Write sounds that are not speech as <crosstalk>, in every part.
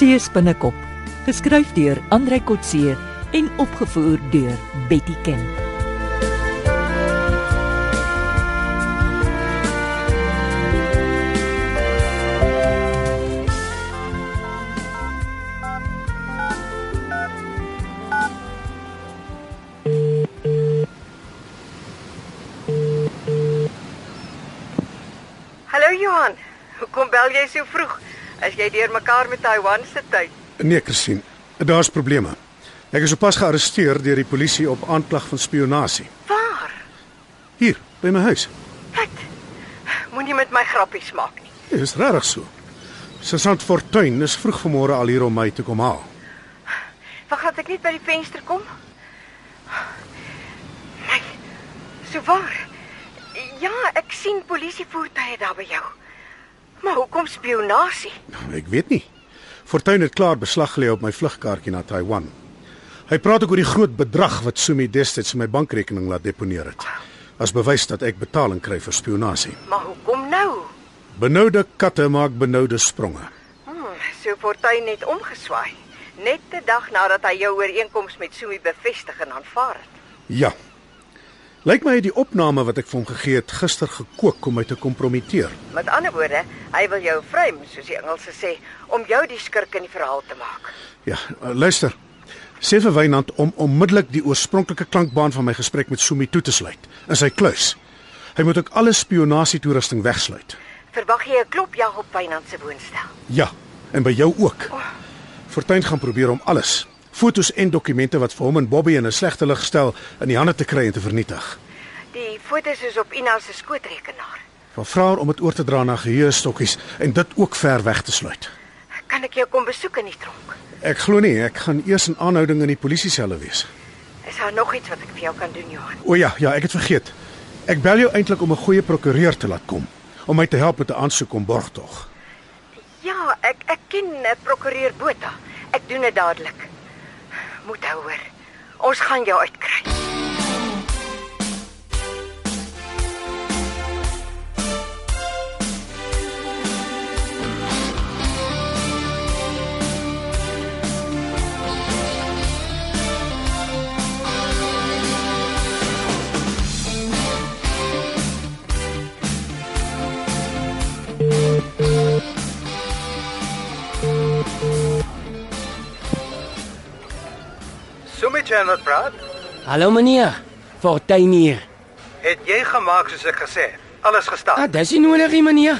See spinnekop, geskryf deur Andrei Kotse en opgevoer deur Betty Ken. Hallo Johan. Hoekom bel jy so vroeg? As jy deur mekaar met Taiwan se tyd. Nee, Christine, daar's probleme. Ek is sopas gearresteer deur die polisie op aanklag van spionasie. Waar? Hier, by my huis. Wat? Moenie met my grappies maak nie. Dit is regtig so. Sergeant Fortuin is vroeg vanmôre al hier om my te kom haal. Wag, laat ek net by die venster kom. Nee. So waar? Ja, ek sien polisievoertuie daar by jou. Maar hoekom spionasie? Ek weet nie. Fortuin het klaar beslag gelê op my vlugkaartjie na Taiwan. Hy praat ook oor die groot bedrag wat Sumi destyds in my bankrekening laat deponeer het. As bewys dat ek betaling kry vir spionasie. Maar hoekom nou? Benoude katte maak benoude spronge. Hmm, so Fortuin het omgeswaai. Net 'n dag nadat hy jou ooreenkoms met Sumi bevestig en aanvaar het. Ja. Lyk my die opname wat ek vir hom gegee het gister gekook om my te kompromiteer. Met ander woorde, hy wil jou vrym, soos die Engelse sê, om jou die skurk in die verhaal te maak. Ja, uh, luister. Sê vir Wynand om onmiddellik die oorspronklike klankbaan van my gesprek met Sumi toe te sluit in sy kluis. Hy moet ook alle spionasietoerusting wegsluit. Verwag jy 'n klopjag op Wynand se woonstel? Ja, en by jou ook. Fortuin gaan probeer om alles, fotos en dokumente wat vir hom en Bobby in 'n slegte lig stel, in die hande te kry en te vernietig. Die fotos is op Ina se skootrekenaar. Van vra haar om dit oor te dra na geheuestokkies en dit ook ver weg te sluit. Kan ek jou kom besoek in die tronk? Ek glo nie, ek gaan eers in aanhouding in die polisieselle wees. Is daar nog iets wat ek vir jou kan doen, Johan? O ja, ja, ek het vergeet. Ek bel jou eintlik om 'n goeie prokureur te laat kom om my te help met 'n aansoek om borgtog. Ja, ek ek ken 'n prokureur Botha. Ek doen dit dadelik. Moet hou hoor. Ons gaan jou uitkry. Sumit Janet praat. Hallo meneer, Fortuin hier. Het jy gemaak soos ek gesê het? Alles gestaan. Ah, dis nie nodig nie meneer.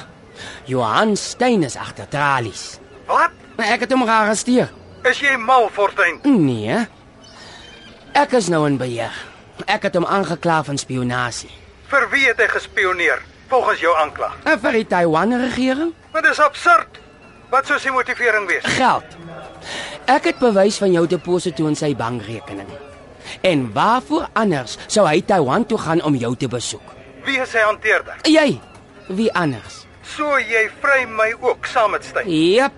Johan Stein is agter tralies. Wat? Ek het hom gearresteer. Is jy mal, Fortuin? Nee. Ek is nou in beheer. Ek het hom aangekla van spionasie. Vir wie het hy gespioneer volgens jou aanklag? En vir die Taiwan regering? Maar dis absurd. Wat sou sy motivering wees? Geld. Ek het bewys van jou deposito in sy bankrekening. En waarvoor anders sou hy Taiwan toe gaan om jou te besoek? Wie is sy hanteerder? Jy. Wie anders? So jy vry my ook saam met Steyn. Jep.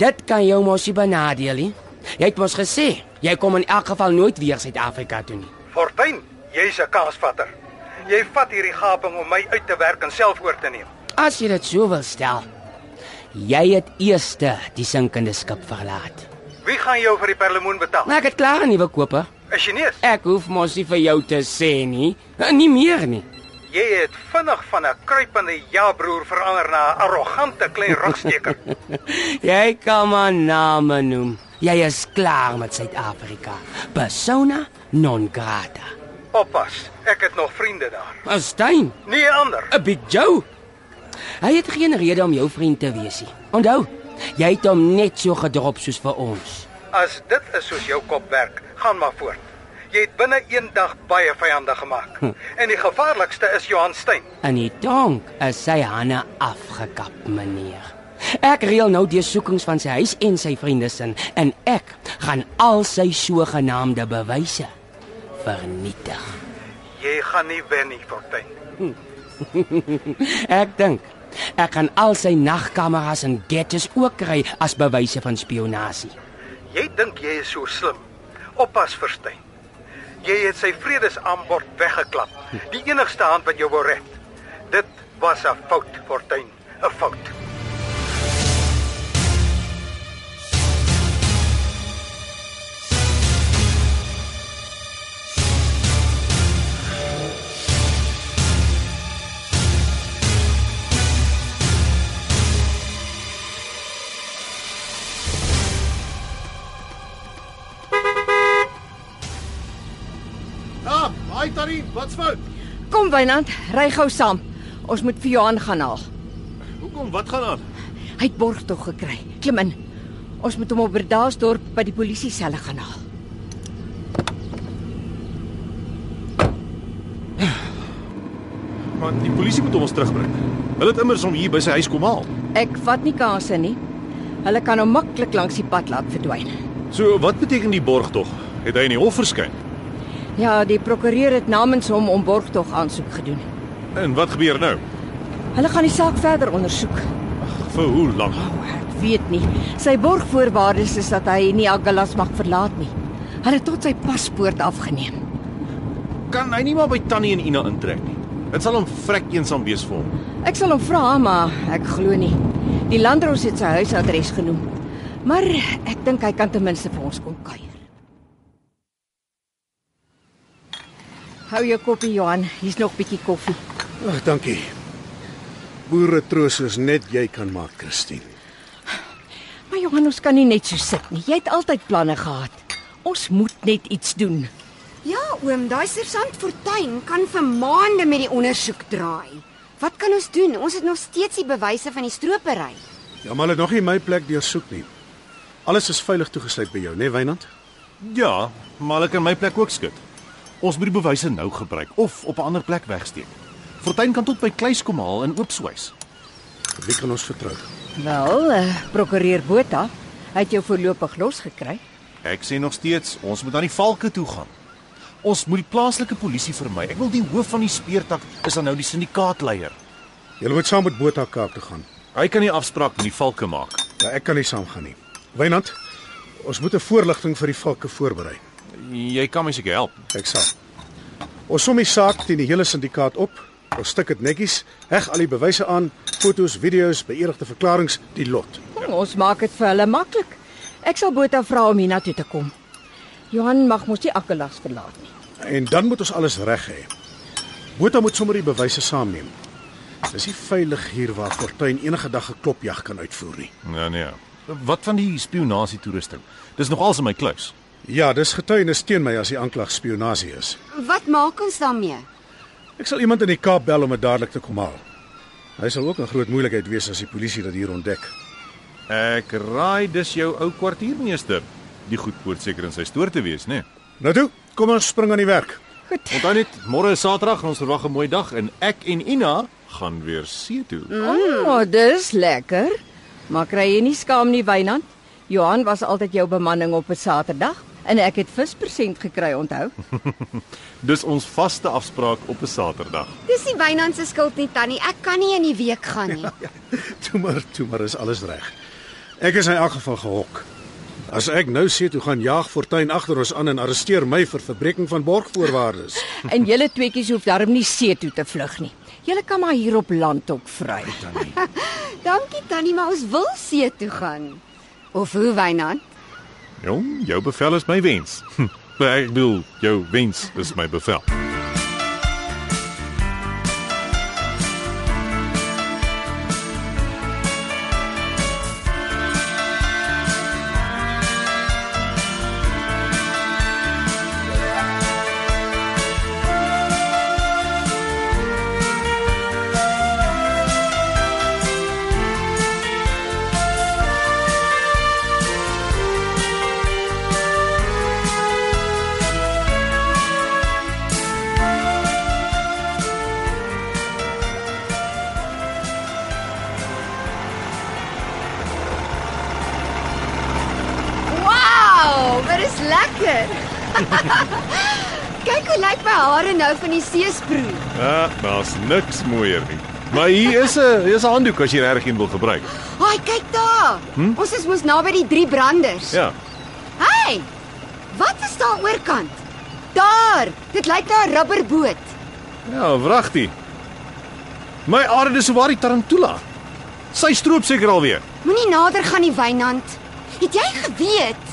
Dit kan jou mos nie benadeel nie. Jy het mos gesê jy kom in elk geval nooit weer Suid-Afrika toe nie. Fortuin, jy's 'n kaasvatter. Jy vat hierdie gaping om my uit te werk en self oor te neem. As jy dit so wil stel. Jy het eers die sinkende skip verlaat. Wie gaan jou vir die perlemoen betaal? Maar ek het klaar 'n nuwe koper. 'n Chinees. Ek hoef mos nie vir jou te sê nie. Nie meer nie. Jy het vinnig van 'n kruipende ja-broer verander na 'n arrogante klein rugsteker. <laughs> Jy kan maar name noem. Jy is klaar met Suid-Afrika. Persona non grata. Oppas, ek het nog vriende daar. 'n Stein, Nie 'n ander. 'n Big Joe. Hy het geen rede om jou vriend te wees nie. Onthou, jy het hom net so gedrop soos vir ons. As dit is soos jou kop werk, gaan maar voort. Jy het binne een dag baie vyande gemaak. En die gevaarlikste is Johan Steyn. In die donk is sy hande afgekap, meneer. Ek reël nou deursoekings van sy huis en sy vriendesin en ek gaan al sy sogenaamde bewyse vernietig. Jy gaan nie wen nie, Fortuin. <laughs> Ek dink ek gaan al sy nagkameras en gadgets ook kry as bewyse van spionasie. Jy dink jy is so slim. Oppas vir Steyn. Jy het sy vredesaanbod weggeklap. Die enigste hand wat jou wou red. Dit was 'n fout, Fortuin, 'n fout. Kom Wynand, ry gou saam. Ons moet vir Johan gaan haal. Hoekom? Wat gaan aan? Hy het borgtog gekry. Klim in. Ons moet hom op Berdaalsdorp by die polisie selle gaan haal. Maar die polisie moet ons terugbring. Hulle het immers hom hier by sy huis kom haal. Ek vat nie kansse nie. Hulle kan hom maklik langs die pad laat verdwyn. So, wat beteken die borg tog? Het hy in die hof verskyn? Ja, die prokureur het namens hom om borgtog aansoek gedoen. En wat gebeur nou? Hulle gaan die saak verder ondersoek. Vir hoe lank? Ek weet nie. Sy borgvoorwaardes is dat hy nie Agalas mag verlaat nie. Hulle het tot sy paspoort afgeneem. Kan hy nie maar by Tannie en Ina intrek nie? Dit sal hom vrek eensaam wees vir hom. Ek sal hom vra, maar ek glo nie. Die landros het sy huisadres genoem. Maar ek dink hy kan ten minste vir ons kom kuier. Hou jou koppie Johan, hier's nog bietjie koffie. Ag, dankie. Boere troos is net jy kan maak, Christine. Maar Johan, ons kan nie net so sit nie. Jy het altyd planne gehad. Ons moet net iets doen. Ja, oom, daai sergeant Fortuin kan vir maande met die ondersoek draai. Wat kan ons doen? Ons het nog steeds die bewyse van die stropery. Ja, maar hulle het nog nie my plek deursoek nie. Alles is veilig toegesluit by jou, né, nee, Wynand? Ja, maar hulle kan my plek ook skud. Ons moet die bewyse nou gebruik of op 'n ander plek wegsteek. Fortuin kan tot by Kleis kom haal in Oopswys. Wie kan ons vertrou? Wel, uh, prokureur Botha, hy het jou voorlopig losgekry. Ek sê nog steeds, ons moet aan die valke toe gaan. Ons moet die plaaslike polisie vermy. Ek wil die hoof van die speurtak is dan nou die syndikaatleier. Jy moet saam met Botha Kaap toe gaan. Hy kan die afspraak met die valke maak. Ja, ek kan nie saamgaan nie. Wynand, ons moet 'n voorligting vir die valke voorberei. Jy kan my seker help. Ek sal. Ons som die saak teen die hele syndikaat op. Ons stik dit netjies, heg al die bewyse aan, fotos, video's, beëdigde verklaringe, die lot. Hm, ons maak dit vir hulle maklik. Ek sal Botha vra om hiernatoe te kom. Johan mag mos nie Akkelas verlaat nie. En dan moet ons alles reg hê. Botha moet sommer die bewyse saamneem. Dis nie veilig hier waar Fortuin enige dag 'n klopjag kan uitvoer nie. Ja nee. Wat van die spionasie toerusting? Dis nog als in my kluis. Ja, dis getuienis teen my as die aanklag spionasie is. Wat maak ons daarmee? Ek sal iemand in die Kaap bel om dit dadelik te kom haal. Hy sal ook 'n groot moeilikheid wees as die polisie dit hier ontdek. Ek raai dis jou ou kwartiermeester. Die goed moet seker in sy stoor te wees, né? Nee? Nou toe, kom ons spring aan die werk. Onthou net, môre is Saterdag en ons verwag 'n mooi dag en ek en Ina gaan weer see toe. O, oh, dis lekker. Maar kry jy nie skaam nie, Wynand? Johan was altyd jou bemanning op 'n Saterdag en ek het vispersent gekry, onthou? <laughs> Dis ons vaste afspraak op 'n Saterdag. Dis nie Wynand se skuld nie, Tannie. Ek kan nie in die week gaan nie. <laughs> Toe maar, toe maar is alles reg. Ek is in elk geval gehok. As ek nou sê toe gaan jaag Fortuin agter ons aan en arresteer my vir verbreeking van borgvoorwaardes. <laughs> En julle tweeetjies hoef darm nie see toe te vlug nie. Julle kan maar hier op land ook vry. Dankie Tannie, maar ons wil see toe gaan. Of hoe Wynand? Jong, jou bevel is my wens. <laughs> Ek bedoel, jou wens is my bevel. Lekker. Kyk hoe lyk my hare nou van die seesproe. Ja, daar's niks mooier nie. Maar hier is 'n hier is 'n handdoek as jy regtig een wil gebruik. Haai, kyk daar. Hm? Ons is mos naby die drie branders. Ja. Hey! Wat is daar oorkant? Daar, dit lyk na 'n rubberboot. Ja, wragtie. My aarde is waar die tarantula. Sy stroop seker alweer. Moenie nader gaan nie, Wynand. Het jy geweet?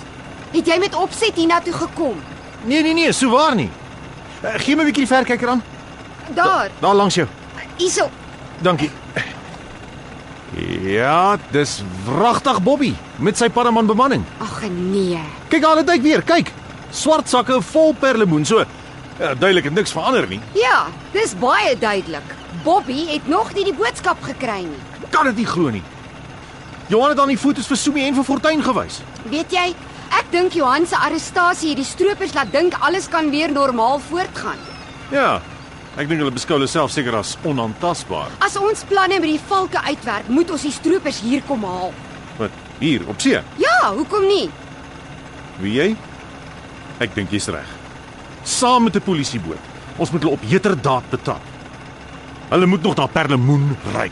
Het jy met opset hiernatoe gekom? Nee, nee, nee, so waar nie. Uh, gee my 'n bietjie die verkyker aan. Daar, Daar langs jou. hierso. Dankie. Ja, dis wragtig Bobby met sy paraman bemanning. Ag nee. Kyk al dit ek weer, kyk. Swart sakke vol perlemoen. So Ja, duidelik het niks verander nie. Ja, dis baie duidelik. Bobby het nog nie die boodskap gekry nie. Kan dit nie glo nie. Johan het aan die foto's vir Sumi en vir Fortuin gewys. Weet jy, ek dink Johan se arrestasie het die stroopers laat dink alles kan weer normaal voortgaan. Ja. Ek dink hulle beskou hulle self seker as onaantastbaar. As ons planne met die valke uitwerk, moet ons die stroopers hier kom haal. Wat? Hier op see. Ja, hoekom nie? Wie jy? Ek dink jy's reg. Saam met 'n polisieboot. Ons moet hulle op heterdaad betrap. Hulle moet nog na Perlemoen ry.